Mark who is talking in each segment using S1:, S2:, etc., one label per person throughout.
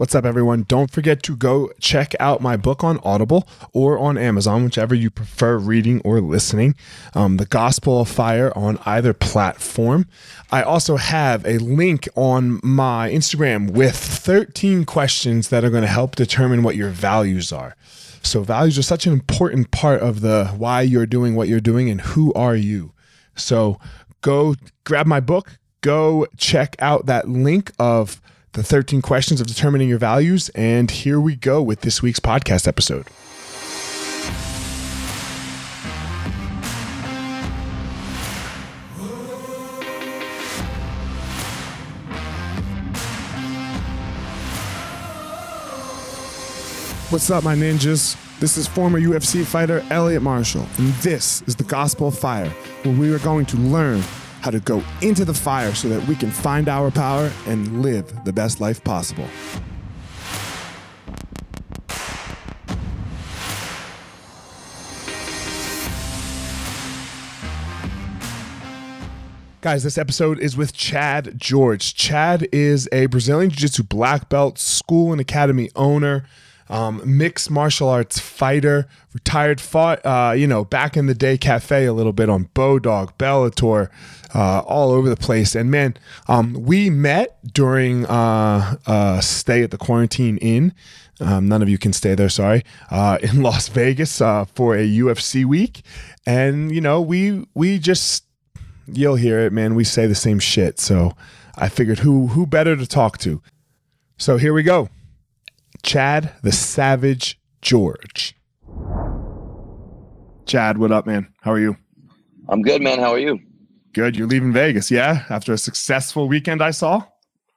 S1: What's up, everyone? Don't forget to go check out my book on Audible or on Amazon, whichever you prefer reading or listening. Um, the Gospel of Fire on either platform. I also have a link on my Instagram with 13 questions that are going to help determine what your values are. So, values are such an important part of the why you're doing what you're doing and who are you. So, go grab my book, go check out that link of the 13 questions of determining your values. And here we go with this week's podcast episode. What's up, my ninjas? This is former UFC fighter Elliot Marshall, and this is the Gospel of Fire, where we are going to learn how to go into the fire so that we can find our power and live the best life possible. Guys, this episode is with Chad George. Chad is a Brazilian Jiu Jitsu black belt, school and academy owner um, mixed martial arts fighter, retired, fought, uh, you know, back in the day cafe a little bit on Bodog, Bellator, uh, all over the place. And man, um, we met during uh, a stay at the Quarantine Inn. Um, none of you can stay there, sorry, uh, in Las Vegas uh, for a UFC week. And, you know, we, we just, you'll hear it, man. We say the same shit. So I figured who, who better to talk to? So here we go. Chad the Savage George. Chad, what up, man? How are you?
S2: I'm good, man. How are you?
S1: Good. You're leaving Vegas, yeah? After a successful weekend, I saw.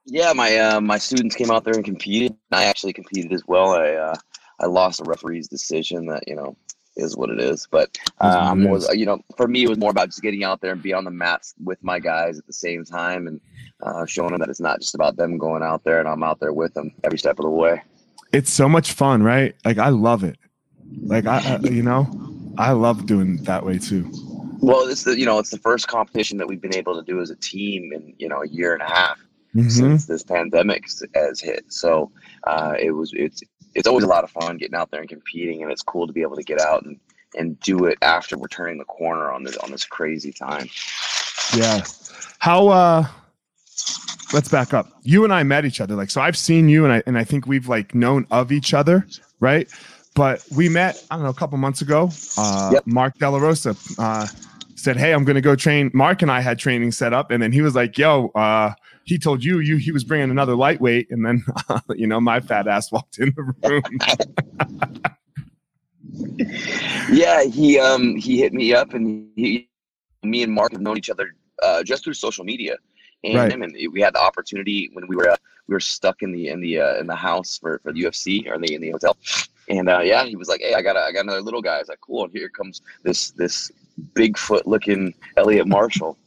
S2: Yeah, my uh, my students came out there and competed. I actually competed as well. I uh, I lost a referee's decision. That you know is what it is. But uh, I'm was you know for me it was more about just getting out there and be on the mats with my guys at the same time and uh, showing them that it's not just about them going out there and I'm out there with them every step of the way
S1: it's so much fun, right? Like I love it. Like I, I you know, I love doing that way too.
S2: Well, it's the you know it's the first competition that we've been able to do as a team in you know a year and a half mm-hmm. since this pandemic has hit. So uh, it was it's it's always a lot of fun getting out there and competing, and it's cool to be able to get out and and do it after we're turning the corner on this on this crazy time.
S1: Yeah. How uh let's back up. You and I met each other. Like, so I've seen you and I, and I think we've like known of each other, right? But we met, I don't know, a couple months ago. Uh, yep. Mark De La Rosa uh, said, Hey, I'm going to go train. Mark and I had training set up. And then he was like, Yo, uh, he told you, you, he was bringing another lightweight. And then, you know, my fat ass walked in the room.
S2: yeah. He, um, he hit me up and he, me and Mark have known each other, uh, just through social media and right. him, and we had the opportunity when we were uh, we were stuck in the in the uh, in the house for, for the UFC or in the in the hotel, and uh, yeah, he was like, "Hey, I got a, I got another little guy." I was like, "Cool!" And here comes this this Bigfoot looking Elliot Marshall.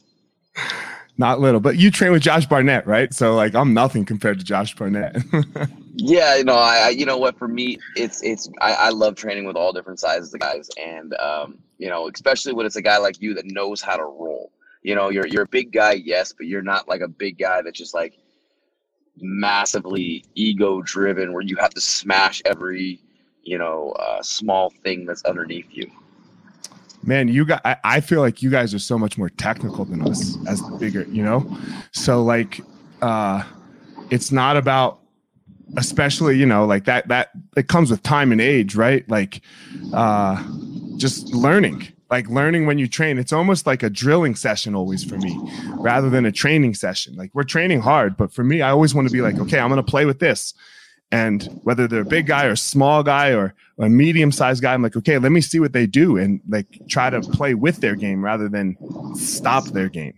S1: Not little, but you train with Josh Barnett, right? So like, I'm nothing compared to Josh Barnett.
S2: yeah, you know, I, I, you know what, for me, it's it's I, I love training with all different sizes of guys, and um, you know, especially when it's a guy like you that knows how to roll you know, you're you're a big guy, yes, but you're not like a big guy that's just like massively ego driven where you have to smash every you know uh, small thing that's underneath you
S1: man you got I, I, feel like you guys are so much more technical than us as the bigger you know? So like uh it's not about especially you know like that that it comes with time and age right? Like uh just learning like learning when you train. It's almost like a drilling session always for me rather than a training session. Like we're training hard but for me i always want to be like okay i'm going to play with this and whether they're a big guy or small guy or a medium sized guy i'm like okay let me see what they do and like try to play with their game rather than stop their game.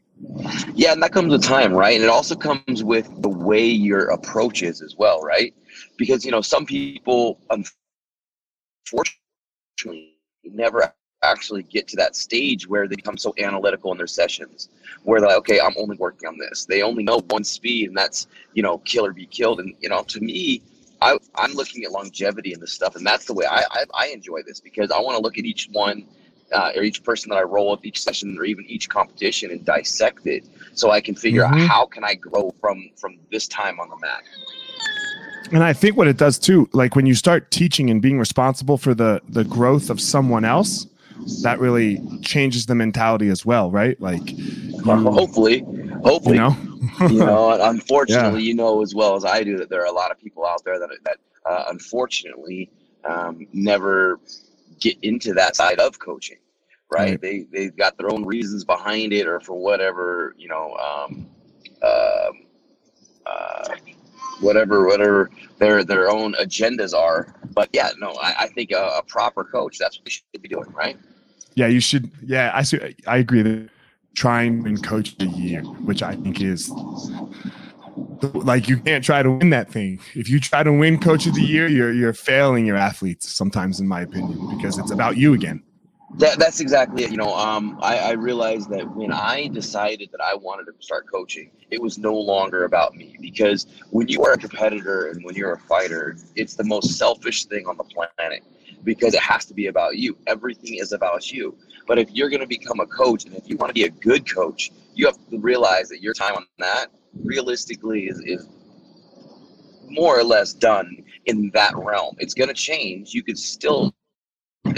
S2: Yeah and that comes with time right? And it also comes with the way your approach is as well right? Because you know some people unfortunately never actually get to that stage where they become so analytical in their sessions where they're like okay i'm only working on this. They only know one speed and that's you know kill or be killed. And you know to me I, i'm looking at longevity in this stuff and that's the way i i, I enjoy this because i want to look at each one uh, or each person that i roll with each session or even each competition and dissect it so i can figure mm-hmm. out how can i grow from from this time on the mat
S1: And I think what it does too, like when you start teaching and being responsible for the the growth of someone else, that really changes the mentality as well, right? Like,
S2: hopefully, hopefully,
S1: you know,
S2: you know. Unfortunately, yeah. you know as well as I do that there are a lot of people out there that that uh, unfortunately um, never get into that side of coaching, right? right? They they've got their own reasons behind it, or for whatever you know, um, uh, uh, whatever whatever their their own agendas are. But yeah, no, I, I think a, a, proper coach that's what they should be doing, right?
S1: Yeah, you should. Yeah, I see. I agree that trying and coach the year, which I think is like you can't try to win that thing. If you try to win coach of the year, you're you're failing your athletes sometimes, in my opinion, because it's about you again.
S2: That, that's exactly it. You know, um, I, I realized that when I decided that I wanted to start coaching, it was no longer about me because when you are a competitor and when you're a fighter, it's the most selfish thing on the planet because it has to be about you. Everything is about you. But if you're going to become a coach and if you want to be a good coach, you have to realize that your time on that realistically is, is more or less done in that realm. It's going to change. You could still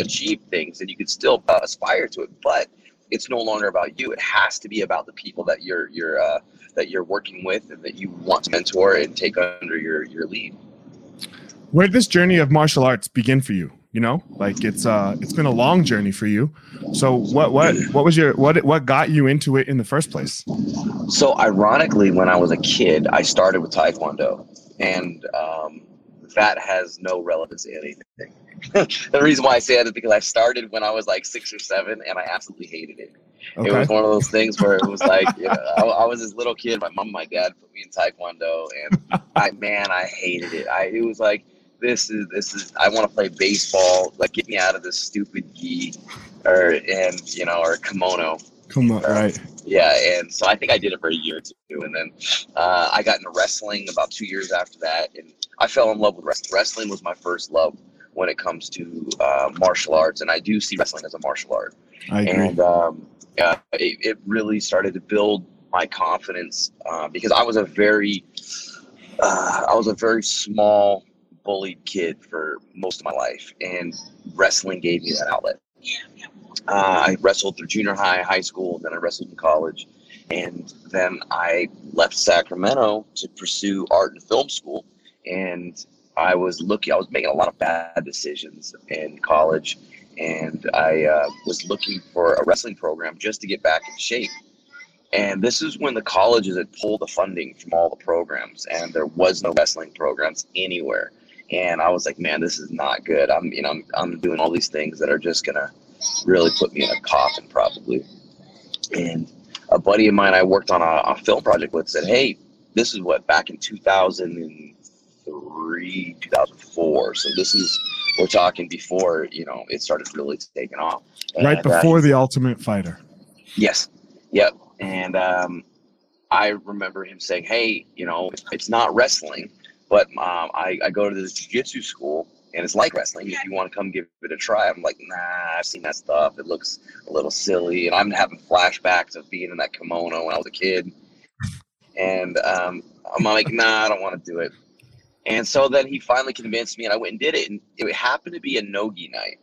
S2: achieve things and you can still uh, aspire to it, but it's no longer about you. It has to be about the people that you're you're uh, that you're working with and that you want to mentor and take under your your lead.
S1: Where did this journey of martial arts begin for you? You know, like it's uh it's been a long journey for you. So what what what was your what what got you into it in the first place?
S2: So ironically, when I was a kid, I started with Taekwondo, and um, that has no relevance to anything. the reason why I say that is because I started when I was like six or seven, and I absolutely hated it. Okay. It was one of those things where it was like, you know, I, I, was this little kid. My mom, and my dad put me in taekwondo, and I, man, I hated it. I it was like this is this is I want to play baseball. Like, get me out of this stupid gi, or and you know, or kimono.
S1: Come on, right?
S2: Yeah, and so I think I did it for a year or two, and then uh, I got into wrestling about two years after that, and I fell in love with wrestling. Wrestling was my first love when it comes to uh, martial arts, and I do see wrestling as a martial art.
S1: I agree.
S2: And um, uh, it, it, really started to build my confidence uh, because I was a very, uh, I was a very small, bullied kid for most of my life, and wrestling gave me that outlet. Uh, I wrestled through junior high, high school, then I wrestled in college, and then I left Sacramento to pursue art and film school, and I was looking, I was making a lot of bad decisions in college, and I uh, was looking for a wrestling program just to get back in shape. And this is when the colleges had pulled the funding from all the programs, and there was no wrestling programs anywhere. And I was like, man, this is not good. I'm, you know, I'm, I'm doing all these things that are just gonna really put me in a coffin, probably. And a buddy of mine I worked on a, a film project with said, hey, this is what back in 2003, 2004. So this is we're talking before you know it started really taking off.
S1: And, right before uh, the Ultimate Fighter.
S2: Yes. Yep. And um, I remember him saying, "Hey, you know, it's not wrestling, but um, I, I go to this jiu-jitsu school." And it's like wrestling. If you want to come give it a try, I'm like, nah, I've seen that stuff. It looks a little silly, and I'm having flashbacks of being in that kimono when I was a kid. And um, I'm like, nah, I don't want to do it. And so then he finally convinced me, and I went and did it. And it happened to be a nogi night,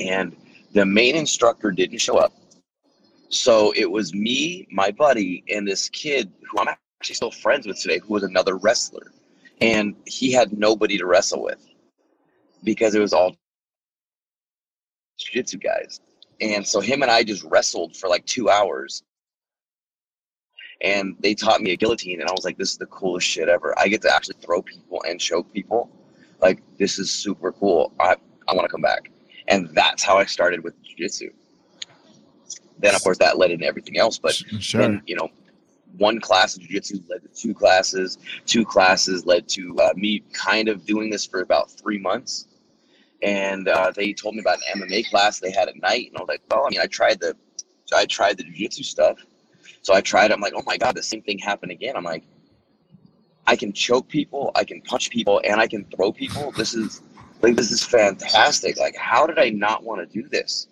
S2: and the main instructor didn't show up. So it was me, my buddy, and this kid who I'm actually still friends with today, who was another wrestler, and he had nobody to wrestle with because it was all jiu-jitsu guys. And so him and I just wrestled for like two hours. And they taught me a guillotine and i was like this is the coolest shit ever. I get to actually throw people and choke people. Like this is super cool. I, I want to come back. And that's how i started with jiu-jitsu. Then of course that led into everything else but sure. then you know one class of jiu-jitsu led to two classes. Two classes led to uh, me kind of doing this for about three months and uh, they told me about an mma class they had at night and i was like well i mean i tried the i tried the jiu-jitsu stuff so I tried. I'm like, oh my god, the same thing happened again. I'm like, I can choke people, I can punch people, and I can throw people. This is like this is fantastic. Like, how did I not want to do this?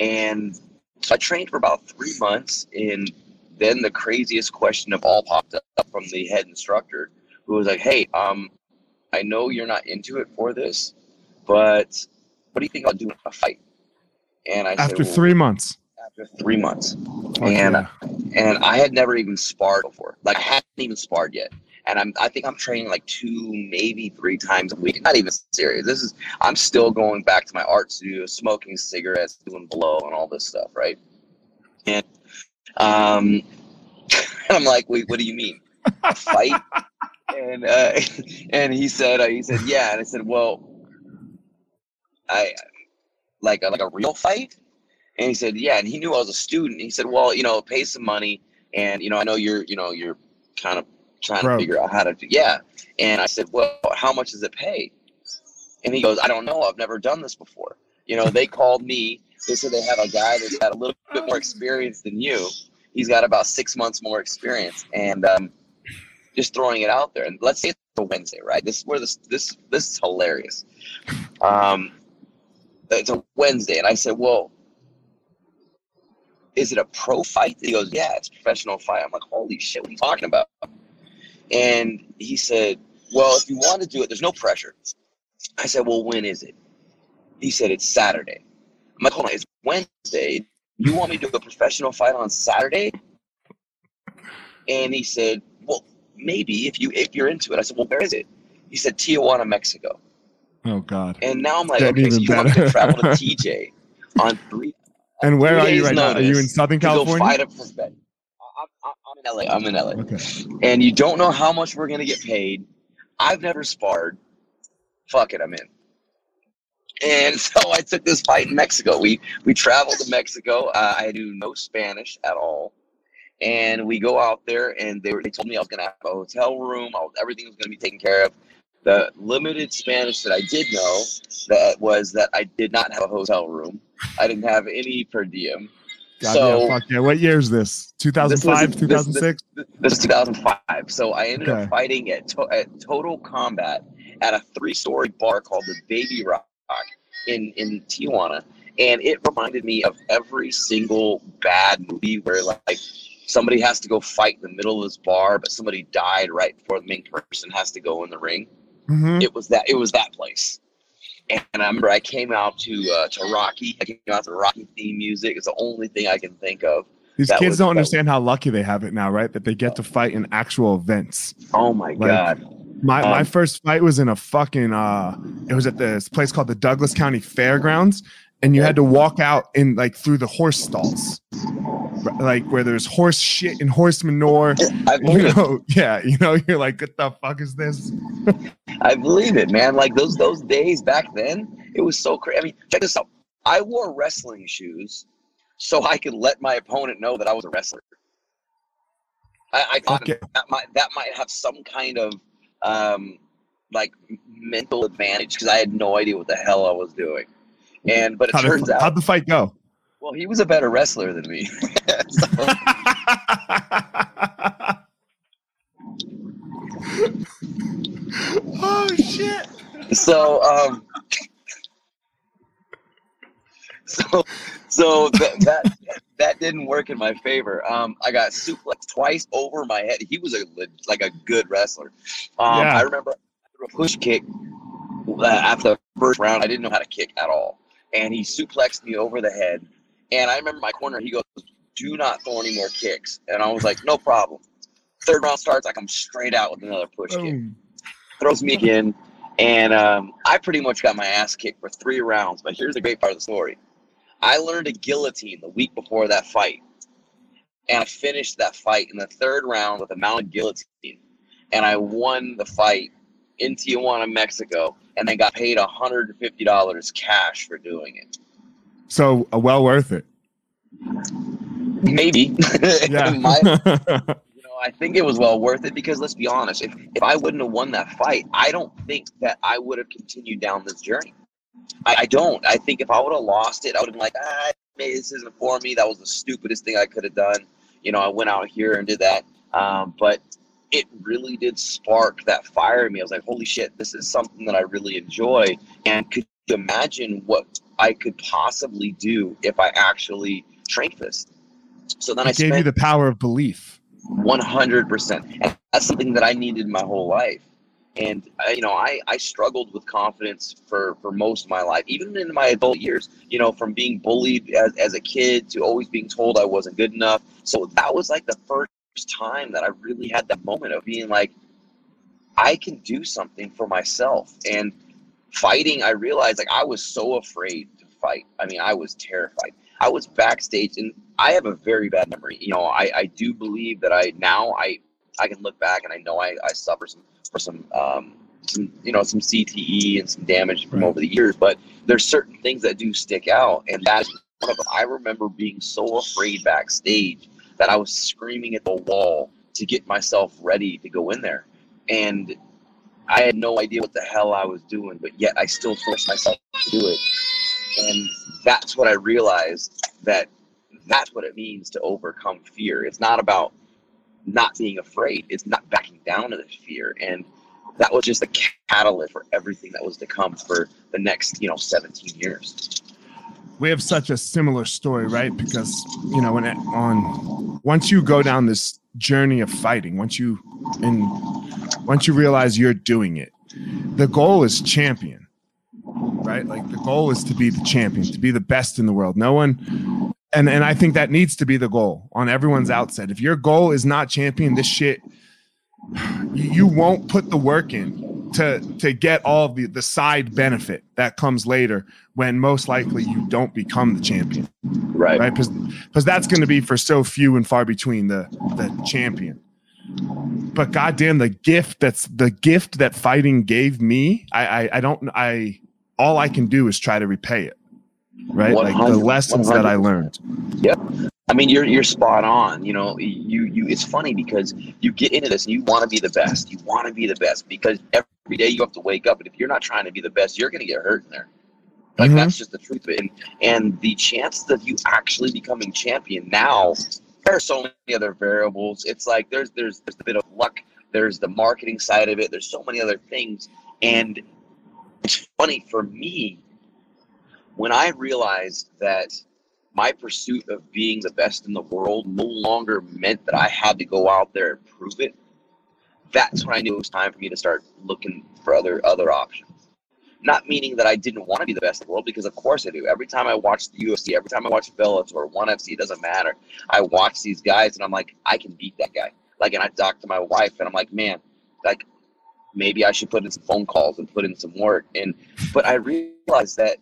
S2: And so I trained for about three months, and then the craziest question of all popped up from the head instructor, who was like, "Hey, um, I know you're not into it for this, but what do you think I'll do in a fight? And I
S1: After
S2: said, well,
S1: three months.
S2: after three months,
S1: Fuck
S2: and and I had never even sparred before. Like I hadn't even sparred yet. And I'm I think I'm training like two, maybe three times a week. Not even serious. This is I'm still going back to my art studio, smoking cigarettes, doing blow and all this stuff, right? And um I'm like, wait, what do you mean? A fight? and uh and he said uh, he said, Yeah. And I said, Well, I like a like a real fight? And he said, Yeah, and he knew I was a student. He said, Well, you know, pay some money and you know, I know you're, you know, you're kind of trying to figure out how to do yeah. And I said, Well, how much does it pay? And he goes, I don't know, I've never done this before. You know, they called me, they said they have a guy that's got a little bit more experience than you. He's got about six months more experience. And um just throwing it out there. And let's say it's a Wednesday, right? This is where this this this is hilarious. Um Uh, it's a Wednesday, and I said, Well, is it a pro fight? He goes, Yeah, it's a professional fight. I'm like, Holy shit, what are you talking about? And he said, Well, if you want to do it, there's no pressure. I said, Well, when is it? He said, It's Saturday. I'm like, Hold on, it's Wednesday. You want me to do a professional fight on Saturday? And he said, Well, maybe if you if you're into it. I said, Well, where is it? He said, Tijuana, Mexico.
S1: Oh God.
S2: And now I'm like,
S1: Getting
S2: okay, so
S1: even
S2: you want me to
S1: better.
S2: travel to TJ on three
S1: And where
S2: three
S1: are you right now? Are you in Southern
S2: to go
S1: California?
S2: fight a prof- I'm, I'm, I'm in LA. I'm in LA.
S1: Okay.
S2: And you don't know how much we're gonna get paid. I've never sparred. Fuck it, I'm in. And so I took this fight in Mexico. We we traveled to Mexico. Uh, I do no Spanish at all, and we go out there, and they were, they told me I was gonna have a hotel room. I was, everything was gonna be taken care of. The limited Spanish that I did know that was that I did not have a hotel room. I didn't have any per diem.
S1: God,
S2: So-
S1: yeah, fuck yeah. What year is this? 2005,
S2: this-
S1: 2006?
S2: This is 2005. So I ended
S1: Okay.
S2: up fighting at, to- at Total Combat at a three-story bar called the Baby Rock in in Tijuana, and it reminded me of every single bad movie where like somebody has to go fight in the middle of this bar, but somebody died right before the main person has to go in the ring.
S1: Mhm.
S2: It was that. It was that place. And, I remember I came out to uh, to Rocky. I came out to Rocky theme music. It's the only thing I can think of.
S1: These kids
S2: was-
S1: don't understand how lucky they have it now, right? That they get to fight in actual events.
S2: Oh my
S1: Like,
S2: god!
S1: My my
S2: Um,
S1: first fight was in a fucking uh it was at this place called the Douglas County Fairgrounds and you had to walk out in like through the horse stalls. Like where there's horse shit and horse manure.
S2: I
S1: You
S2: believe it.
S1: yeah, you know, you're like, what the fuck is this?
S2: I believe it, man. Like those those days back then, it was so crazy. I mean, check this out. I wore wrestling shoes so I could let my opponent know that I was a wrestler. I, I thought
S1: yeah.
S2: that might that might have some kind of um, like mental advantage because I had no idea what the hell I was doing. And but it
S1: How'd,
S2: turns
S1: the,
S2: out,
S1: how'd the fight go?
S2: well, he was a better wrestler than me. So-
S1: oh shit.
S2: so um so so that, that that didn't work in my favor um i got suplexed twice over my head he was a like a good wrestler um
S1: Yeah.
S2: i remember I threw a push kick uh, after the first round i didn't know how to kick at all and he suplexed me over the head. And i remember my corner he goes do not throw any more kicks. And i was like no problem. Third round starts i come straight out with another push kick. Throws me again, and um, I pretty much got my ass kicked for three rounds. But here's the great part of the story: I learned a guillotine the week before that fight, and I finished that fight in the third round with a mounted guillotine, and I won the fight in Tijuana, Mexico, and then got paid $150 cash for doing it.
S1: So uh, well worth it.
S2: Maybe.
S1: Yeah.
S2: My- you know, I think it was well worth it because let's be honest, if, if I wouldn't have won that fight, I don't think that I would have continued down this journey. I, I don't. I think if I would have lost it, I would have been like, ah, maybe this isn't for me. That was the stupidest thing I could have done. You know, I went out here and did that. Um, but it really did spark that fire in me. I was like, holy shit, this is something that I really enjoy. And could you imagine what I could possibly do if I actually trained this? So then I
S1: gave you the power of belief.
S2: one hundred percent. And that's something that I needed my whole life. And uh, you know, I I struggled with confidence for for most of my life, even in my adult years. You know, from being bullied as, as a kid to always being told I wasn't good enough. So that was like the first time that I really had that moment of being like, I can do something for myself. And fighting, I realized like I was so afraid to fight. I mean, I was terrified. I was backstage, and I have a very bad memory. You know, I, I do believe that I now I I can look back and I know I, I suffer some for some um, some you know some CTE and some damage from right. over the years, but there's certain things that do stick out, and that's one of them. I remember being so afraid backstage that I was screaming at the wall to get myself ready to go in there, and I had no idea what the hell I was doing, but yet I still forced myself to do it, and that's what I realized that that's what it means to overcome fear. It's not about not being afraid. It's not backing down to the fear. And that was just a catalyst for everything that was to come for the next, you know, 17 years.
S1: We have such a similar story, right? Because, you know, when it, on once you go down this journey of fighting, once you and once you realize you're doing it, the goal is champion, right? Like the goal is to be the champion, to be the best in the world. No one and and I think that needs to be the goal on everyone's outset. If your goal is not champion this shit, you won't put the work in to to get all the the side benefit that comes later when most likely you don't become the champion.
S2: Right.
S1: Right. Because because that's going to be for so few and far between the the champion. But goddamn, the gift that's the gift that fighting gave me, I I, I don't I all I can do is try to repay it right? Like the lessons 100. that I learned.
S2: Yep. I mean, you're you're spot on. You know, you you. It's funny because you get into this and you want to be the best. You want to be the best because every day you have to wake up, and if you're not trying to be the best, you're going to get hurt in there. Like mm-hmm. that's just the truth of it. And and the chance of you actually becoming champion now, there are so many other variables. It's like there's there's there's a bit of luck. There's the marketing side of it. There's so many other things, and it's funny for me when I realized that my pursuit of being the best in the world no longer meant that I had to go out there and prove it, that's when I knew it was time for me to start looking for other other options. Not meaning that I didn't want to be the best in the world, because of course I do. Every time I watch the UFC, every time I watch Bellator or ONE FC, it doesn't matter. I watch these guys and I'm like, I can beat that guy. Like, and I talk to my wife and I'm like, man, like maybe I should put in some phone calls and put in some work. And but I realized that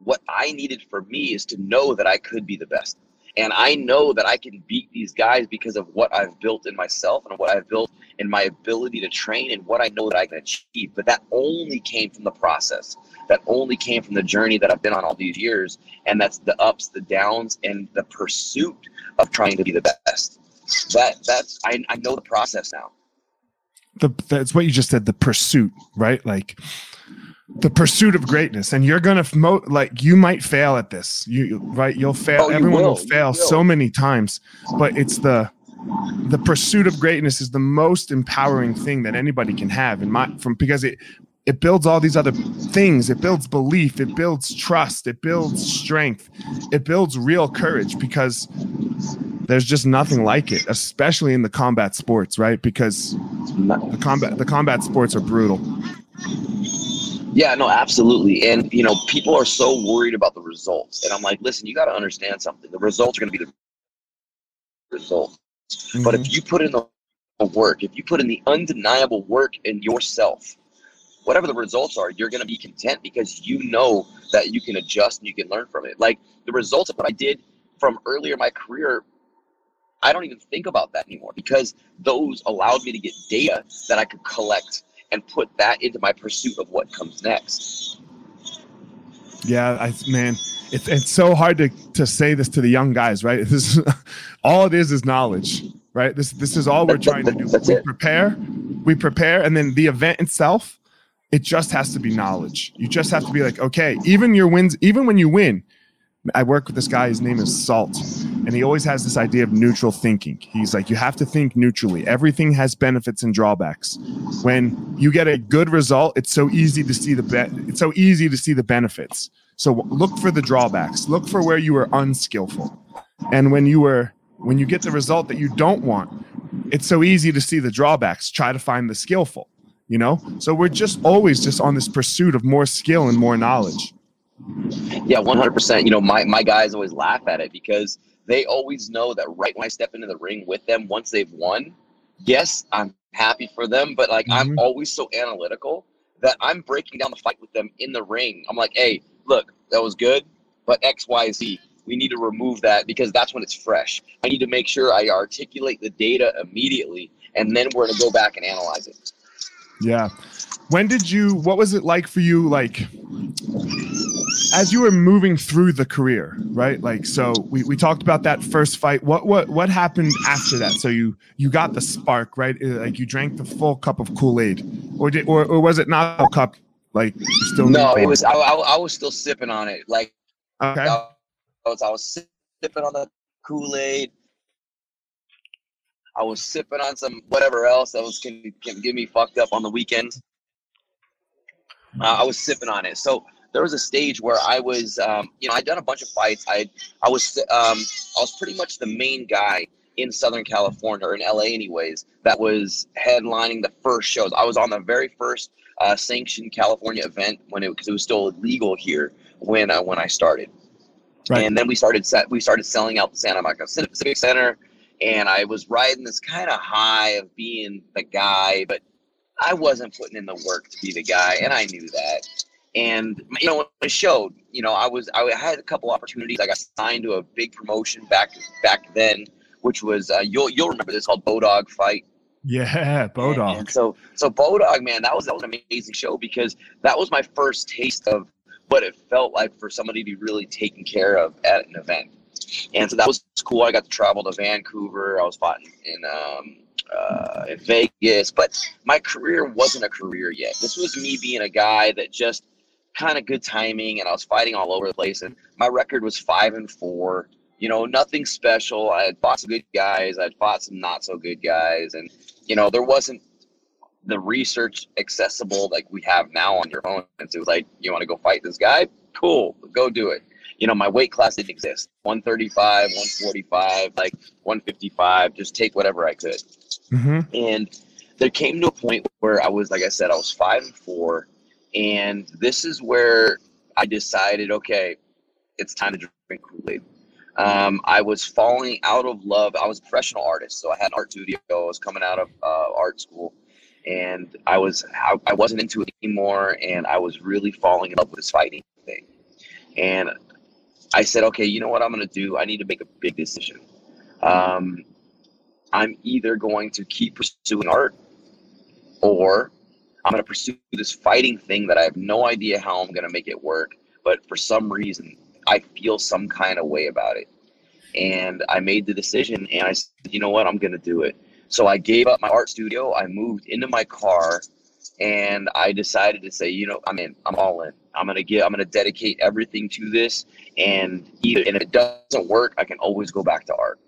S2: what I needed for me is to know that I could be the best. And I know that I can beat these guys because of what I've built in myself and what I've built in my ability to train and what I know that I can achieve. But that only came from the process. That only came from the journey that I've been on all these years. And that's the ups, the downs, and the pursuit of trying to be the best. That that's I, I know the process now.
S1: The that's what you just said, the pursuit, right? Like the pursuit of greatness. And you're gonna mo- like you might fail at this. You right? You'll fail. Oh, you everyone will. will. Fail will. so many times. But it's the the pursuit of greatness is the most empowering thing that anybody can have in my from because it it builds all these other things. It builds belief. It builds trust. It builds strength. It builds real courage because there's just nothing like it especially in the combat sports right? Because the combat the combat sports are brutal
S2: yeah, no, absolutely. And you know, people are so worried about the results. And I'm like, listen, you got to understand something. The results are going to be the results. Mm-hmm. But if mm-hmm. you put in the work, if you put in the undeniable work in yourself, whatever the results are, you're going to be content because you know that you can adjust and you can learn from it. Like the results of what I did from earlier in my career, I don't even think about that anymore because those allowed me to get data that I could collect and put that into my pursuit of what comes next.
S1: Yeah, I man, it's it's so hard to to say this to the young guys, right? This is, all it is is knowledge, right? This this is all we're trying to do. we prepare, we prepare, and then the event itself, it just has to be knowledge. You just have to be like, okay, even your wins, even when you win, I work with this guy. His name is Salt, and he always has this idea of neutral thinking. He's like, you have to think neutrally. Everything has benefits and drawbacks. When you get a good result, it's so easy to see the be- it's so easy to see the benefits. So look for the drawbacks. Look for where you were unskillful, and when you were when you get the result that you don't want, it's so easy to see the drawbacks. Try to find the skillful. you know? So we're just always just on this pursuit of more skill and more knowledge.
S2: Yeah, 100%. You know, my, my guys always laugh at it because they always know that right when I step into the ring with them, once they've won, yes, I'm happy for them, but like mm-hmm. I'm always so analytical that I'm breaking down the fight with them in the ring. I'm like, hey, look, that was good, but X, Y, Z, we need to remove that because that's when it's fresh. I need to make sure I articulate the data immediately, and then we're gonna go back and analyze it.
S1: Yeah. When did you? What was it like for you? Like as you were moving through the career, right? Like, so we, we talked about that first fight. What what what happened after that? So you you got the spark, right? Uh, like you drank the full cup of Kool Aid, or did or, or was it not a cup? Like
S2: still no, it was. I, I, I, was still sipping on it. Like
S1: okay,
S2: I was I was sipping on the Kool Aid. I was sipping on some whatever else that was can, can get me fucked up on the weekends. Uh, I was sipping on it. So there was a stage where I was, um, you know, I'd done a bunch of fights. I, I was, um, I was pretty much the main guy in Southern California or in LA, anyways. That was headlining the first shows. I was on the very first uh, sanctioned California event when it because it was still illegal here when uh, when I started. Right. And then we started set, we started selling out the Santa Monica Civic Center, and I was riding this kind of high of being the guy, but I wasn't putting in the work to be the guy, and I knew that and you know it showed you know i was i had a couple opportunities. I got signed to a big promotion back back then which was uh, you'll you'll remember this called bodog fight.
S1: Yeah bodog.
S2: and, and so so bodog man that was that was an amazing show because that was my first taste of what it felt like for somebody to be really taken care of at an event. And so that was cool. I got to travel to vancouver. I was fighting in um, uh, in Vegas, but my career wasn't a career yet. This was me being a guy that just kind of good timing, and I was fighting all over the place. And my record was five and four. You know, nothing special. I had fought some good guys. I'd fought some not so good guys, and you know, there wasn't the research accessible like we have now on your phone. It was like, you want to go fight this guy? Cool, go do it. You know, my weight class didn't exist. 135, 145, like 155. Just take whatever I could.
S1: Mm-hmm.
S2: And there came to a point where I was, like I said, I was five and four and this is where I decided, okay, it's time to drink Kool Aid. Um, I was falling out of love. I was a professional artist, so I had an art studio. I was coming out of uh, art school, and I was I, I wasn't into it anymore, and I was really falling in love with this fighting thing. And I said, okay, you know what I'm going to do? I need to make a big decision. Um, I'm either going to keep pursuing art, or I'm going to pursue this fighting thing that I have no idea how I'm going to make it work. But for some reason, I feel some kind of way about it. And I made the decision and I said, you know what, I'm going to do it. So I gave up my art studio. I moved into my car and I decided to say, you know, I'm in, I'm all in. I'm going to get, I'm going to dedicate everything to this. And and if it doesn't work, I can always go back to art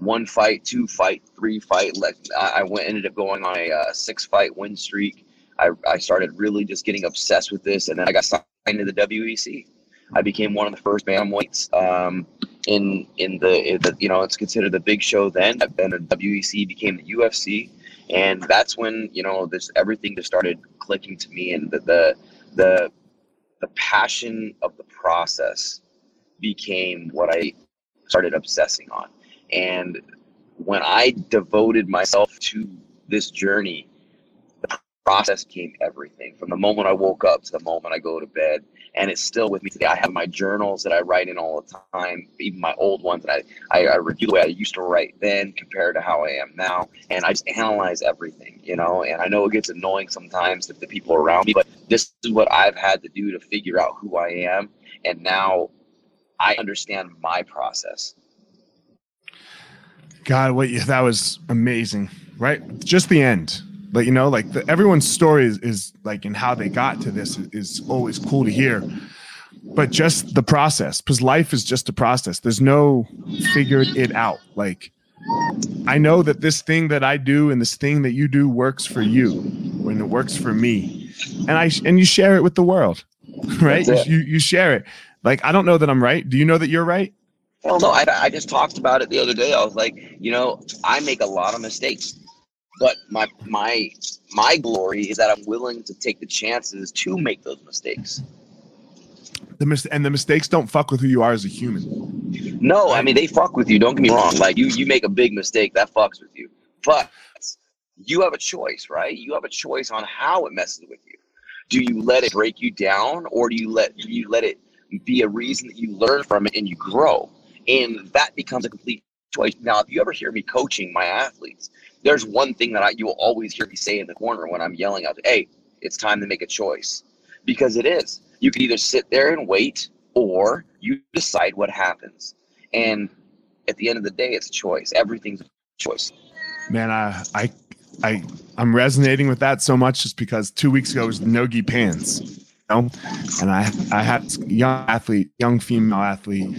S2: one fight, two fight, three fight. I went ended up going on a uh, six fight win streak. I, I started really just getting obsessed with this, and then I got signed to the WEC. I became one of the first bantamweights um, in in the, in the you know it's considered the big show then. Then the WEC became the UFC, and that's when you know this everything just started clicking to me, and the the the, the passion of the process became what I started obsessing on and when I devoted myself to this journey, the process came everything from the moment I woke up to the moment I go to bed. And it's still with me today. I have my journals that I write in all the time, even my old ones that I, I, I review the way I used to write then compared to how I am now. And I just analyze everything, you know. And I know it gets annoying sometimes to the people around me, but this is what I've had to do to figure out who I am. And now I understand my process
S1: God, what you, that was amazing, right? Just the end. But you know, like the, everyone's story is, is like and how they got to this is, is always cool to hear. But just the process, because life is just a process. There's no figured it out. Like I know that this thing that I do and this thing that you do works for you when it works for me. And I and you share it with the world. Right? You you share it. Like I don't know that I'm right. Do you know that you're right?
S2: Hell no, I, I just talked about it the other day. I was like, you know, I make a lot of mistakes. But my my my glory is that I'm willing to take the chances to make those mistakes.
S1: The mis- and the mistakes don't fuck with who you are as a human.
S2: No, I mean they fuck with you. Don't get me wrong. Like you, you make a big mistake that fucks with you. But you have a choice, right? You have a choice on how it messes with you. Do you let it break you down, or do you let do you let it be a reason that you learn from it and you grow? And that becomes a complete choice. Now, if you ever hear me coaching my athletes, there's one thing that I, you will always hear me say in the corner when I'm yelling out, "Hey, it's time to make a choice," because it is. You can either sit there and wait, or you decide what happens. And at the end of the day, it's a choice. Everything's a choice.
S1: Man, I I I I'm resonating with that so much just because two weeks ago was Nogi you know, and I I had young athlete, young female athlete,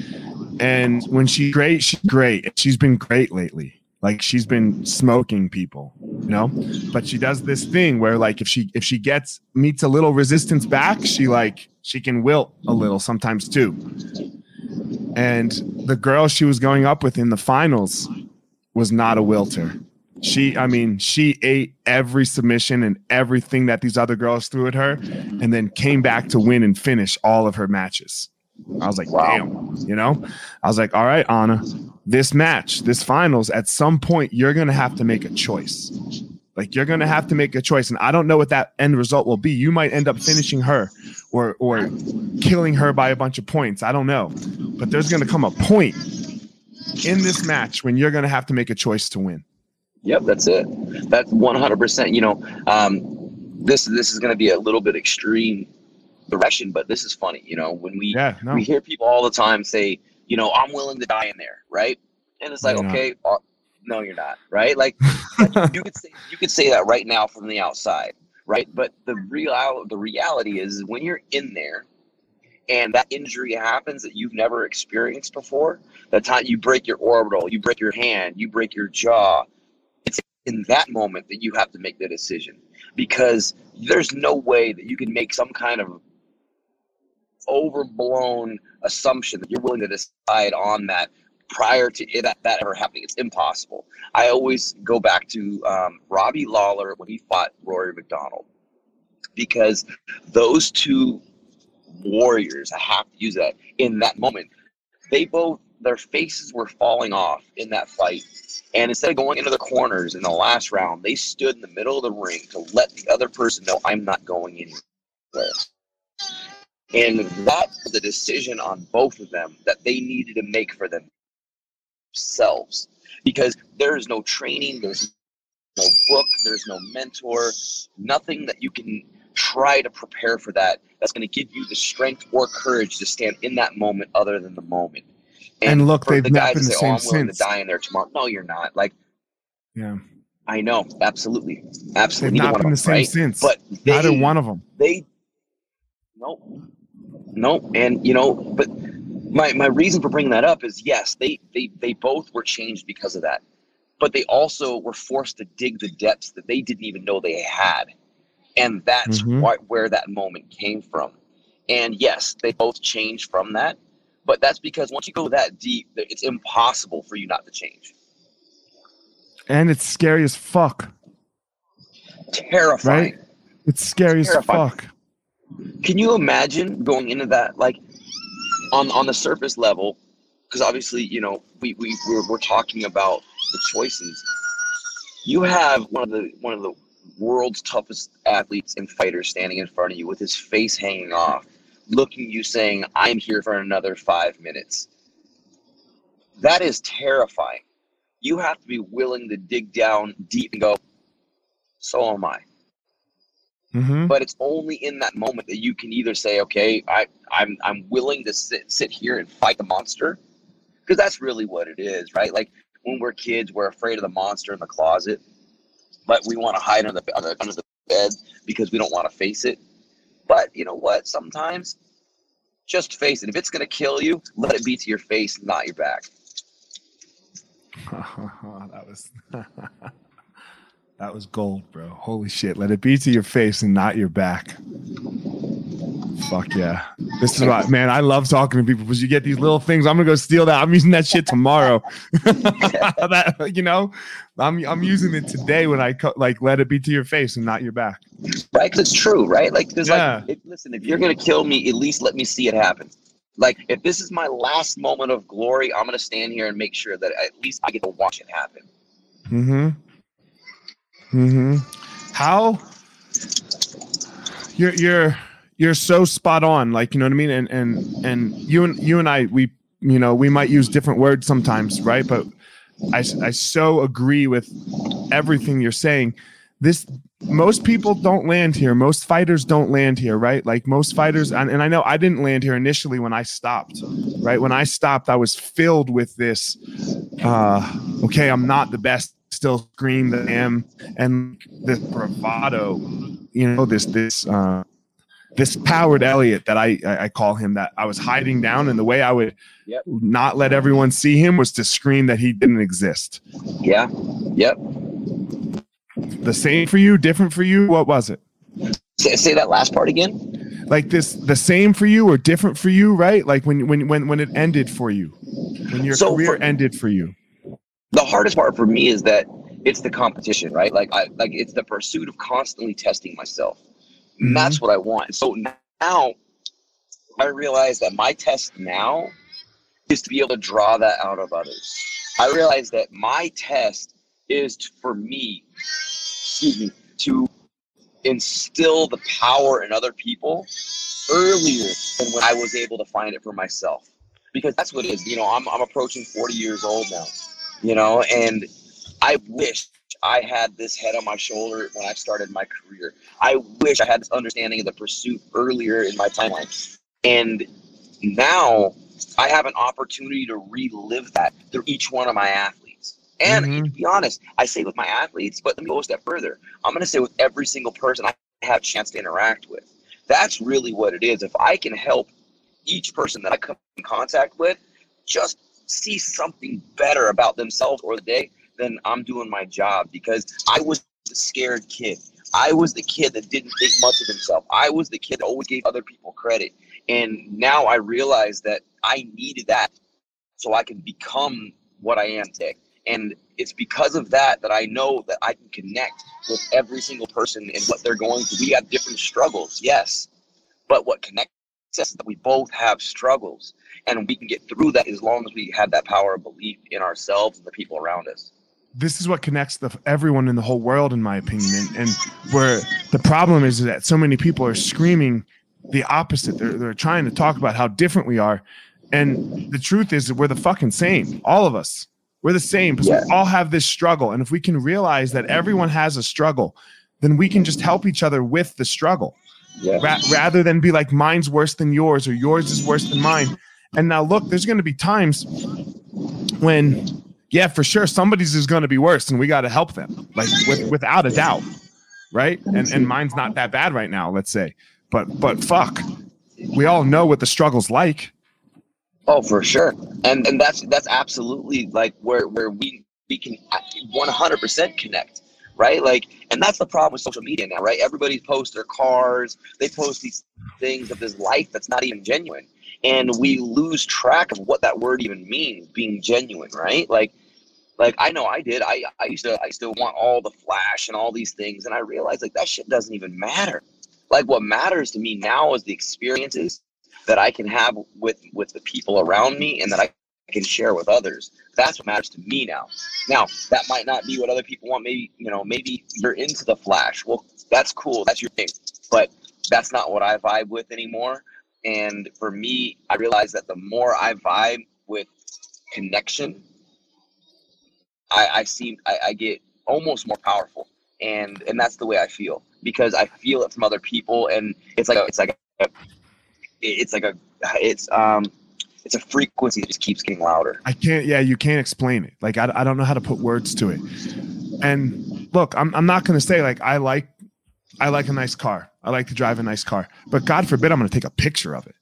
S1: and when she's great, she's great. She's been great lately. Like she's been smoking people, you know. But she does this thing where like if she if she gets meets a little resistance back, she like she can wilt a little sometimes too. And the girl she was going up with in the finals was not a wilter. She, I mean, she ate every submission and everything that these other girls threw at her, and then came back to win and finish all of her matches. I was like,
S2: Wow.
S1: damn, you know? I was like, all right, Anna, this match, this finals, at some point, you're going to have to make a choice. Like, you're going to have to make a choice. And I don't know what that end result will be. You might end up finishing her or, or killing her by a bunch of points. I don't know. But there's going to come a point in this match when you're going to have to make a choice to win.
S2: Yep, that's it. That's one hundred percent. You know, um, this this is going to be a little bit extreme direction, but this is funny. You know, when we
S1: Yeah, no.
S2: we hear people all the time say, you know, I'm willing to die in there, right? And it's like,
S1: You're
S2: okay, uh, no, you're not, right? Like, like you could say you could say that right now from the outside, right? But the real the reality is when you're in there and that injury happens that you've never experienced before, the time you break your orbital, you break your hand, you break your jaw, in that moment that you have to make the decision because there's no way that you can make some kind of overblown assumption that you're willing to decide on that prior to it, that, ever happening. It's impossible. I always go back to um, Robbie Lawler when he fought Rory MacDonald because those two warriors, I have to use that in that moment, they both their faces were falling off in that fight. And instead of going into the corners in the last round, they stood in the middle of the ring to let the other person know I'm not going anywhere. And that was a decision on both of them that they needed to make for themselves. Because there is no training, there's no book, there's no mentor, nothing that you can try to prepare for that that's going to give you the strength or courage to stand in that moment other than the moment.
S1: And look, they've
S2: the
S1: not been the
S2: say, "Oh,
S1: same
S2: willing
S1: since."
S2: to die in there tomorrow." No, you're not. Like
S1: Yeah.
S2: I know, absolutely, absolutely. They've.
S1: Not been the
S2: of
S1: same
S2: them, right?
S1: since.
S2: But they,
S1: Neither one of them.
S2: they, nope, nope. And you know, but my my reason for bringing that up is yes, they they they both were changed because of that, but they also were forced to dig the depths that they didn't even know they had, and that's
S1: Mhm.
S2: what where that moment came from. And yes, they both changed from that, but that's because once you go that deep, it's impossible for you not to change.
S1: And it's scary as fuck.
S2: Terrifying. Right?
S1: It's scary as
S2: Terrifying.
S1: fuck.
S2: Can you imagine going into that like on on the surface level? Because obviously, you know, we we we're, we're talking about the choices. You have one of the one of the world's toughest athletes and fighters standing in front of you with his face hanging off, looking at you saying, "I'm here for another five minutes." That is terrifying. You have to be willing to dig down deep and go. So am I
S1: hmm
S2: but it's only in that moment that you can either say, okay, I, I'm I'm willing to sit sit here and fight the monster, because that's really what it is, right? Like when we're kids, we're afraid of the monster in the closet, but we want to hide under the, under the bed because we don't want to face it. But you know what? Sometimes just face it. If it's gonna kill you, let it be to your face, not your back.
S1: that was that was gold, bro. Holy shit. Let it be to your face and not your back. Fuck yeah. This is what, man. I love talking to people because you get these little things. I'm gonna go steal that. I'm using that shit tomorrow. that, you know, I'm I'm using it today when I co- like let it be to your face and not your back.
S2: Right, because it's true, right? Like, because
S1: Yeah.
S2: like, if, listen, if you're gonna kill me, at least let me see it happen. Like, if this is my last moment of glory, I'm gonna stand here and make sure that at least I get to watch it happen.
S1: Mm-hmm. Mm-hmm. How you're you're you're so spot on, like you know what I mean? And and and you and you and I, we you know, we might use different words sometimes, right? But I I so agree with everything you're saying. This most people don't land here. Most fighters don't land here, right? Like most fighters, and, and I know I didn't land here initially when I stopped, right? When I stopped, I was filled with this uh okay, I'm not the best, still scream that I am, and this bravado, you know, this this uh this powered Eliot that I, I I call him that I was hiding down, and the way I would
S2: Yep.
S1: not let everyone see him was to scream that he didn't exist.
S2: Yeah. Yep.
S1: The same for you, different for you. What was it?
S2: Say, say that last part again.
S1: Like this, the same for you or different for you, right? Like when when when when it ended for you, when your
S2: So
S1: career
S2: for-
S1: ended for you.
S2: The hardest part for me is that it's the competition, right? Like I like it's the pursuit of constantly testing myself. And that's what I want. So now I realize that my test now is to be able to draw that out of others. I realize that my test is to, for me, excuse me, to instill the power in other people earlier than when I was able to find it for myself. Because that's what it is. You know, I'm, I'm approaching 40 years old now you know and i wish i had this head on my shoulder when i started my career. I wish i had this understanding of the pursuit earlier in my timeline. And now i have an opportunity to relive that through each one of my athletes. And
S1: Mhm.
S2: to be honest i say with my athletes but let me go a step further. I'm going to say with every single person i have a chance to interact with. That's really what it is. If i can help each person that i come in contact with just see something better about themselves or the day, then I'm doing my job because I was the scared kid. I was the kid that didn't think much of himself. I was the kid that always gave other people credit. And now I realize that I needed that so I can become what I am today. And it's because of that that I know that I can connect with every single person and what they're going through. We have different struggles, yes. But what connects us is that we both have struggles and we can get through that as long as we have that power of belief in ourselves and the people around us.
S1: this is what connects the everyone in the whole world in my opinion and, and where the problem is that so many people are screaming the opposite they're, they're trying to talk about how different we are and the truth is that we're the fucking same all of us we're the same because
S2: Yeah.
S1: we all have this struggle and if we can realize that everyone has a struggle then we can just help each other with the struggle
S2: Yeah.
S1: ra- rather than be like mine's worse than yours or yours is worse than mine and now look there's going to be times when yeah for sure somebody's is going to be worse and we got to help them like with, without a doubt right and and mine's not that bad right now let's say but but fuck we all know what the struggle's like
S2: Oh, for sure. And and that's that's absolutely like where where we we can uh, 100% connect, right? Like, and that's the problem with social media now, right? Everybody posts their cars, they post these things of this life that's not even genuine, and we lose track of what that word even means, being genuine, right? Like. Like I know I did. I, I used to I used to want all the flash and all these things, and I realized like that shit doesn't even matter. Like what matters to me now is the experiences that I can have with with the people around me and that I can share with others. That's what matters to me now. Now, that might not be what other people want. Maybe, you know, maybe you're into the flash. Well, that's cool. That's your thing. But that's not what I vibe with anymore. And for me, I realize that the more I vibe with connection, I, I seem I, I get almost more powerful. And and that's the way I feel because I feel it from other people and it's like a, it's like a, it's like a it's um it's a frequency that just keeps getting louder.
S1: i can't yeah you can't explain it like i, I don't know how to put words to it and look i'm, I'm not to say like i like i like a nice car i like to drive a nice car but god forbid i'm going to take a picture of it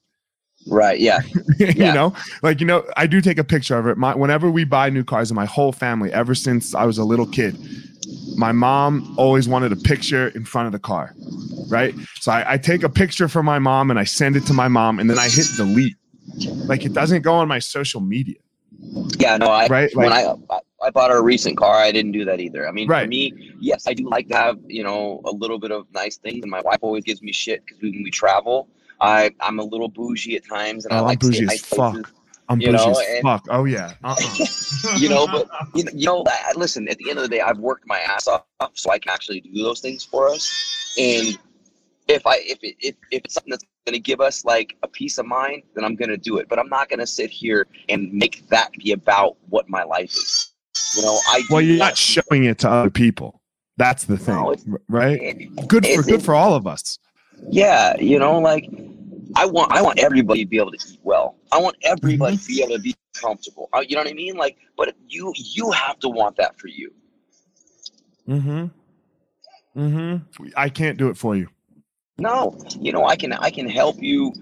S2: Right. Yeah.
S1: you
S2: Yeah.
S1: know like you know i do take a picture of it my whenever we buy new cars in my whole family ever since i was a little kid my mom always wanted a picture in front of the car, right? So I, I take a picture from my mom and I send it to my mom, and then I hit delete. Like it doesn't go on my social media.
S2: Yeah, no, I
S1: Right,
S2: when
S1: like-
S2: I I bought her a recent car, I didn't do that either. I mean, for me, yes, I do like to have you know a little bit of nice things, and my wife always gives me shit because when we travel, I I'm a little bougie at times, and I
S1: Oh, I'm
S2: like to stay
S1: bougie
S2: in
S1: as
S2: nice
S1: fuck.
S2: places.
S1: I'm
S2: You
S1: bougie
S2: know,
S1: as
S2: and-
S1: fuck. Oh yeah. Uh-uh.
S2: you know, but you know, you know, I- listen. At the end of the day, I've worked my ass off so I can actually do those things for us. And if I if it, if, if it's something that's going to give us like a peace of mind, then I'm going to do it. But I'm not going to sit here and make that be about what my life is. You know, I
S1: well, you're not showing it to other people. That's the thing,
S2: No,
S1: right? Good for good for all of us.
S2: Yeah, you know, like I want I want everybody to be able to eat well. I want everybody
S1: Mm-hmm.
S2: to be able to be comfortable. Uh, You know what I mean? Like, but you you have to want that for you.
S1: Mm-hmm. Mm-hmm. I can't do it for you.
S2: No, you know, I can I can help you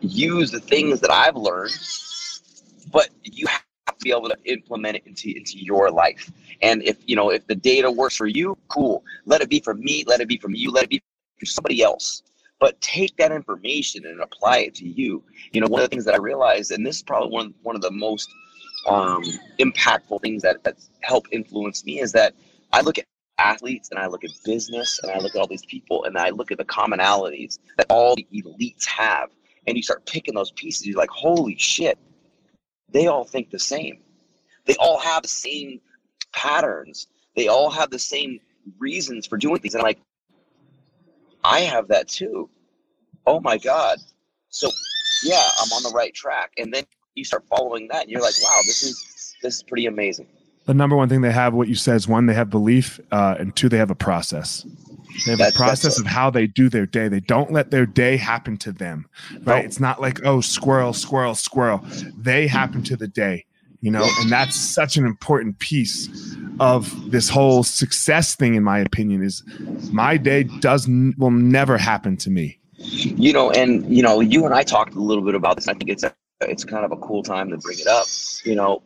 S2: use the things that I've learned, but you be able to implement it into into your life. And if you know if the data works for you, cool. Let it be for me. Let it be from you. Let it be for somebody else. But take that information and apply it to you. You know, one of the things that I realized, and this is probably one one of the most um, impactful things that that help influence me, is that I look at athletes and I look at business and I look at all these people and I look at the commonalities that all the elites have. And you start picking those pieces, you're like, holy shit, they all think the same. They all have the same patterns. They all have the same reasons for doing things. And I'm like, I have that too. Oh my God. So yeah, I'm on the right track. And then you start following that and you're like, wow, this is this is pretty amazing.
S1: The number one thing they have, what you said, is one, they have belief, uh, and two, they have a process. They have
S2: That's-
S1: a process of how they do their day. They don't let their day happen to them, right?
S2: No.
S1: It's not like, oh, squirrel, squirrel, squirrel. They happen to the day, you know, and that's such an important piece of this whole success thing, in my opinion, is my day does n- will never happen to me.
S2: you know and you know you and i talked a little bit about this i think it's a it's kind of a cool time to bring it up you know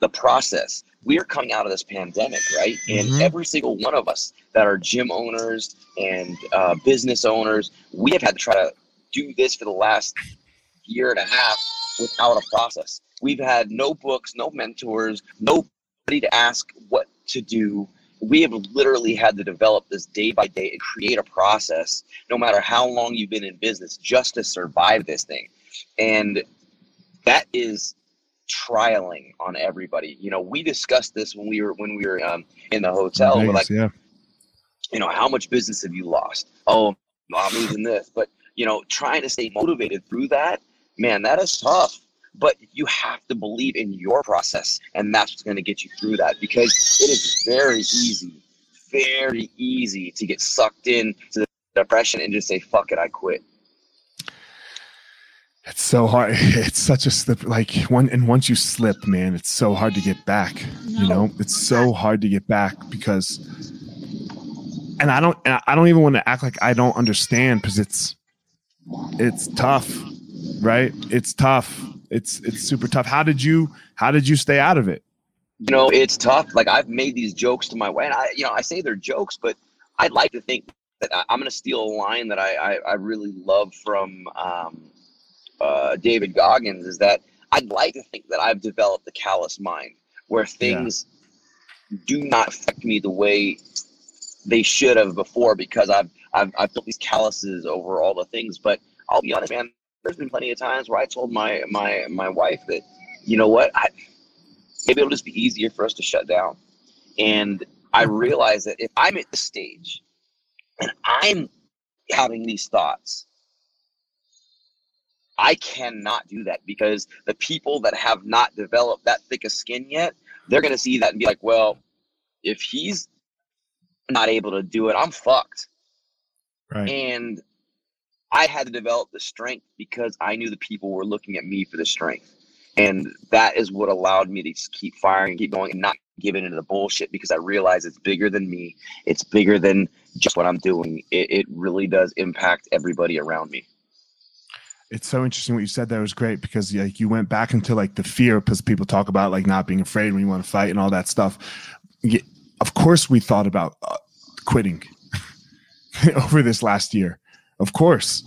S2: the process we are coming out of this pandemic right? And
S1: Mhm.
S2: every single one of us that are gym owners and uh, business owners we have had to try to do this for the last year and a half without a process. We've had no books no mentors nobody to ask what to do. We have literally had to develop this day by day and create a process no matter how long you've been in business just to survive this thing. And that is trialing on everybody. You know we discussed this when we were when we were um, in the hotel. We're like
S1: yeah.
S2: you know how much business have you lost? Oh i'm losing this. But you know trying to stay motivated through that man that is tough. But you have to believe in your process and that's what's going to get you through that because it is very easy very easy to get sucked in to the depression and just say fuck it i quit
S1: It's so hard. It's such a slip. Like one, and once you slip, man, it's so hard to get back. You know, it's so hard to get back because, and I don't, and I don't even want to act like I don't understand because it's, it's tough, right? It's tough. It's it's super tough. How did you how did you stay out of it?
S2: you know it's tough like i've made these jokes to my wife and i you know i say they're jokes but i'd like to think that I, i'm going to steal a line that i i, I really love from um, uh, david goggins is that i'd like to think that i've developed a callous mind where things do not affect me the way they should have before because i've i've, I've built these calluses over all the things but i'll be honest man there's been plenty of times where i told my my my wife that you know what i maybe it'll just be easier for us to shut down. And I realize that if I'm at the stage and I'm having these thoughts, I cannot do that because the people that have not developed that thick of skin yet, they're going to see that and be like, well, if he's not able to do it, I'm fucked.
S1: Right.
S2: And I had to develop the strength because I knew the people were looking at me for the strength. And that is what allowed me to just keep firing and keep going and not giving into the bullshit because I realize it's bigger than me. It's bigger than just what I'm doing. It, it really does impact everybody around me.
S1: It's so interesting what you said there was great because like you went back into like the fear because people talk about like not being afraid when you want to fight and all that stuff. You, of course we thought about uh, quitting over this last year. Of course,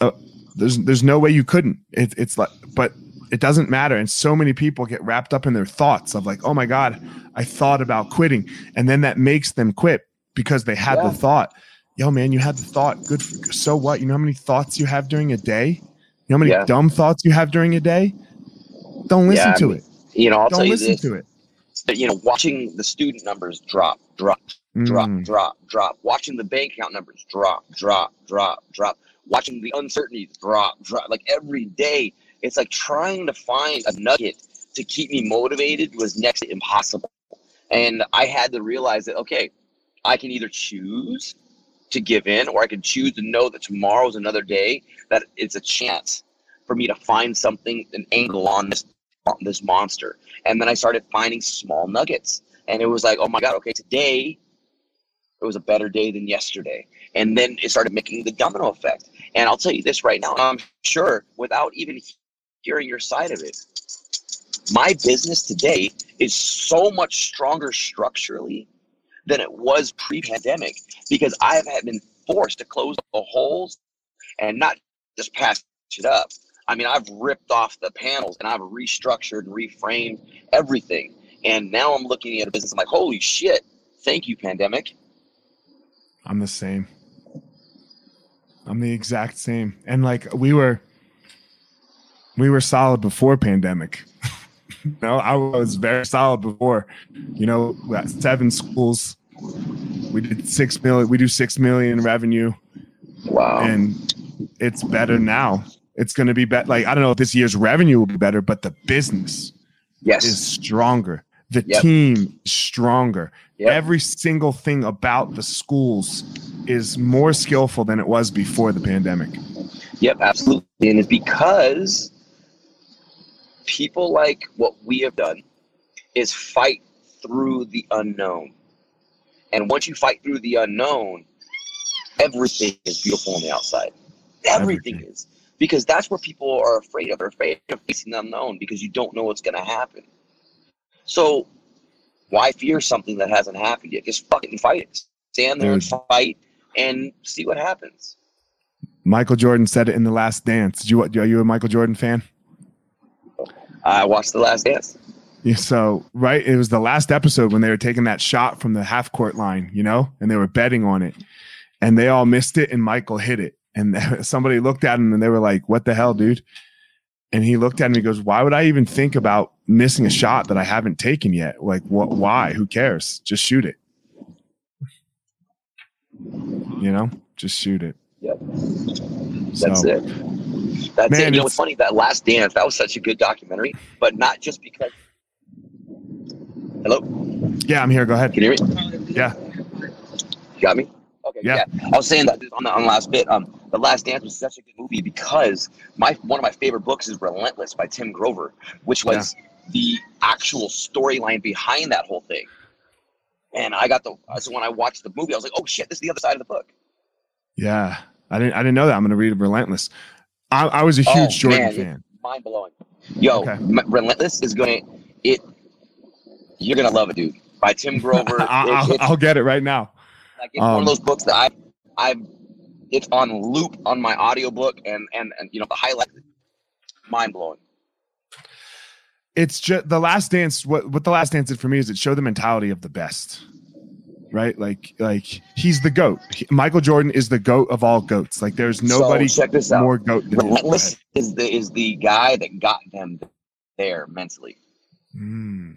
S1: uh, there's there's no way you couldn't. It, it's like, but it doesn't matter. And so many people get wrapped up in their thoughts of like, oh my god, I thought about quitting, and then that makes them quit because they had yeah. the thought. Yo, man, you had the thought. Good. For, so what? You know how many thoughts you have during a day? You know how many yeah. dumb thoughts you have during a day? Don't listen yeah, to I mean, it.
S2: You know, I'll
S1: Don't
S2: tell you
S1: listen
S2: this,
S1: to it.
S2: You know, watching the student numbers drop, drop, drop, mm. drop, drop. Watching the bank account numbers drop, drop, drop, drop. Watching the uncertainties drop, drop. Like every day, it's like trying to find a nugget to keep me motivated was next to impossible. And I had to realize that okay, I can either choose to give in or I can choose to know that tomorrow's another day, that it's a chance for me to find something, an angle on this on this monster. And then I started finding small nuggets. And it was like, oh my God, okay, today it was a better day than yesterday. And then it started making the domino effect. And I'll tell you this right now, I'm sure without even hearing your side of it, my business today is so much stronger structurally than it was pre-pandemic because I have been forced to close the holes and not just patch it up. I mean, I've ripped off the panels and I've restructured and reframed everything. And now I'm looking at a business. I'm like, holy shit! Thank you, pandemic.
S1: I'm the same. I'm the exact same. And like we were, we were solid before pandemic. no, I was very solid before. You know, seven schools. We did six million. We do six million revenue.
S2: Wow.
S1: And it's better now. It's going to be better. Like I don't know if this year's revenue will be better, but the business
S2: yes.
S1: is stronger. The yep. team stronger. Yep. Every single thing about the schools is more skillful than it was before the pandemic.
S2: Yep, absolutely. And it's because people like what we have done is fight through the unknown. And once you fight through the unknown, everything is beautiful on the outside. Everything, everything. is. Because that's where people are afraid of. They're afraid of facing the unknown because you don't know what's going to happen. So why fear something that hasn't happened yet? Just fucking fight it. Stand there and fight and see what happens.
S1: Michael Jordan said it in The Last Dance. Did you, are you a Michael Jordan fan?
S2: I watched The Last Dance.
S1: Yeah, so right, it was the last episode when they were taking that shot from the half court line, you know, and they were betting on it, and they all missed it, and Michael hit it, and somebody looked at him and they were like, "What the hell, dude?" And he looked at him. He goes, "Why would I even think about missing a shot that I haven't taken yet? Like, what? Why? Who cares? Just shoot it. You know, just shoot it."
S2: Yep. That's so, it. That's Man, it. You know, it's funny that Last Dance. That was such a good documentary, but not just because. Hello.
S1: Yeah, I'm here. Go ahead.
S2: Can you hear
S1: me? Yeah.
S2: You got me. Okay.
S1: Yeah.
S2: yeah. I was saying that on the, on the last bit. Um, the Last Dance was such a good movie because my one of my favorite books is Relentless by Tim Grover, which was yeah. the actual storyline behind that whole thing. And I got the so when I watched the movie, I was like, oh shit, this is the other side of the book.
S1: Yeah. I didn't I didn't know that. I'm gonna read Relentless. I, I was a huge oh, Jordan man, fan.
S2: Mind blowing. Yo, okay. Relentless is going to it. You're gonna love it, dude. By Tim Grover.
S1: I'll, I'll, get it right now.
S2: Like it's um, one of um, those books that I I it's on loop on my audiobook and and and you know the highlight mind blowing.
S1: It's just the last dance. What what the last dance did for me is it showed the mentality of the best right? Like like he's the goat. He, Michael Jordan is the goat of all goats. Like there's nobody so check this out. more goat than
S2: Relentless is the is the guy that got them there mentally.
S1: Mm.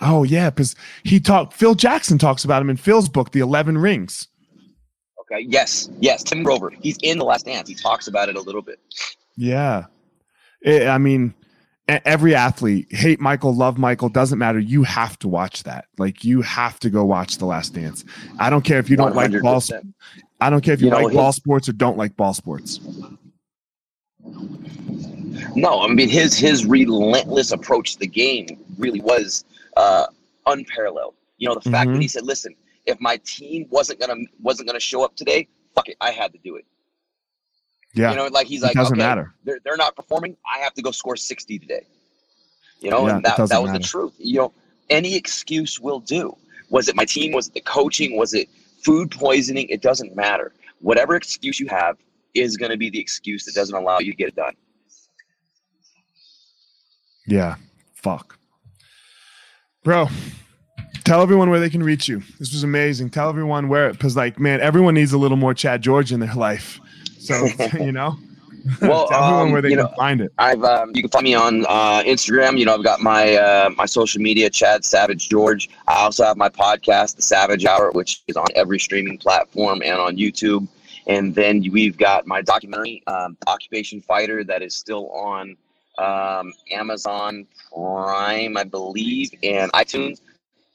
S1: Oh yeah, because he talked. Phil Jackson talks about him in Phil's book, The Eleven Rings.
S2: Okay. Yes. Yes. Tim Grover. He's in The Last Dance. He talks about it a little bit.
S1: Yeah. It, I mean, every athlete hate michael love michael doesn't matter you have to watch that like you have to go watch the last dance i don't care if you don't 100%. like ball i don't care if you, you know, like ball sports or don't like ball sports
S2: no i mean his his relentless approach to the game really was uh unparalleled you know the fact mm-hmm. that he said listen if my team wasn't gonna wasn't gonna show up today fuck it i had to do it
S1: yeah.
S2: You know, like he's like,
S1: it doesn't
S2: okay,
S1: matter.
S2: They're, they're not performing. I have to go score 60 today. You know, yeah, and that, that was matter. the truth. You know, any excuse will do. Was it my team? Was it the coaching? Was it food poisoning? It doesn't matter. Whatever excuse you have is going to be the excuse that doesn't allow you to get it done.
S1: Yeah. Fuck. Bro, tell everyone where they can reach you. This was amazing. Tell everyone where, because, like, man, everyone needs a little more Chad George in their life. So, you know,
S2: Well,
S1: tell everyone
S2: um,
S1: where they
S2: you
S1: can
S2: know,
S1: find it.
S2: I've um, you can find me on uh, Instagram. You know, I've got my uh, my social media, Chad Savage George. I also have my podcast, The Savage Hour, which is on every streaming platform and on YouTube. And then we've got my documentary, um, Occupation Fighter, that is still on um, Amazon Prime, I believe, and iTunes.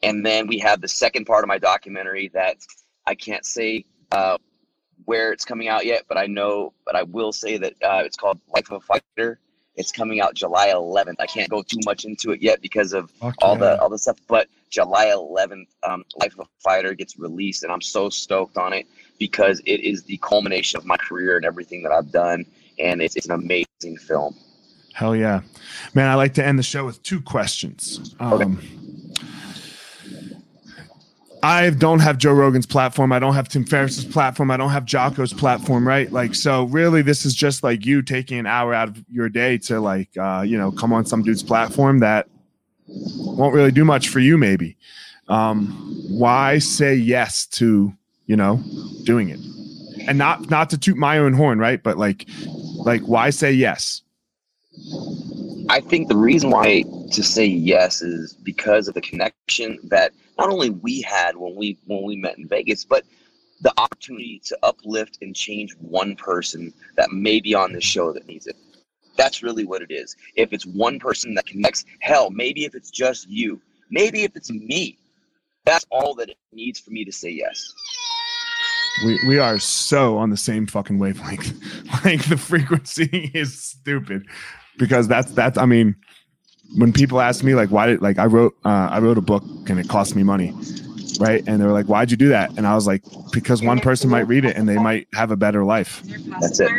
S2: And then we have the second part of my documentary that I can't say uh, where it's coming out yet, but I know, but I will say that uh, it's called Life of a Fighter. It's coming out July 11th. I can't go too much into it yet because of
S1: Fuck
S2: all the all the stuff. But July 11th, um, Life of a Fighter gets released, and I'm so stoked on it because it is the culmination of my career and everything that I've done, and it's, it's an amazing film.
S1: Hell yeah. Man, I like to end the show with two questions.
S2: Okay.
S1: Um, I don't have Joe Rogan's platform. I don't have Tim Ferriss's platform. I don't have Jocko's platform, right? Like, so really, this is just like you taking an hour out of your day to, like, uh, you know, come on some dude's platform that won't really do much for you, maybe. Um, why say yes to, you know, doing it? And not not to toot my own horn, right? But like, like, why say yes?
S2: I think the reason why to say yes is because of the connection that not only we had when we when we met in Vegas, but the opportunity to uplift and change one person that may be on this show that needs it. That's really what it is. If it's one person that connects, hell, maybe if it's just you, maybe if it's me, that's all that it needs for me to say yes.
S1: We we are so on the same fucking wavelength. like the frequency is stupid because that's that's I mean when people ask me like why did like I wrote uh, I wrote a book and it cost me money right? And they were like why'd you do that? And I was like because one person might read it and they might have a better life.
S2: That's it.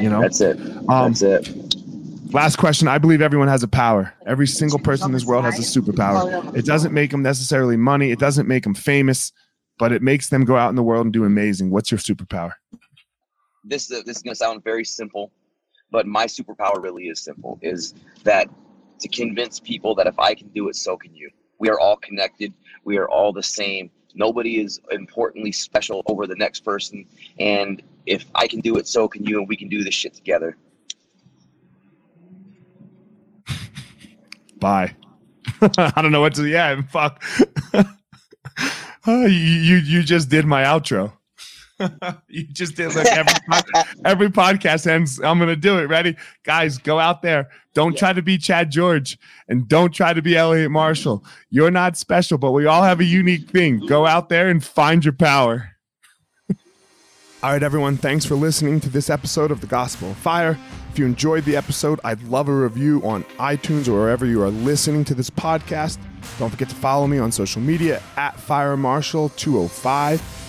S1: you know?
S2: That's it.
S1: um
S2: That's it.
S1: last question. I believe everyone has a power. Every single person in this world has a superpower. It doesn't make them necessarily money. It doesn't make them famous but it makes them go out in the world and do amazing. What's your superpower?
S2: This is this is gonna sound very simple, but my superpower really is simple. Is that to convince people that if I can do it, so can you. We are all connected. We are all the same. Nobody is importantly special over the next person. And if I can do it, so can you, and we can do this shit together.
S1: Bye. I don't know what to. Yeah, fuck. You you just did my outro. you just did like every every podcast ends. I'm gonna do it. Ready, guys? Go out there. Don't try to be Chad George, and don't try to be Eliot Marshall. You're not special, but we all have a unique thing. Go out there and find your power. All right, everyone, thanks for listening to this episode of The Gospel of Fire. If you enjoyed the episode, I'd love a review on iTunes or wherever you are listening to this podcast. Don't forget to follow me on social media at FireMarshal205.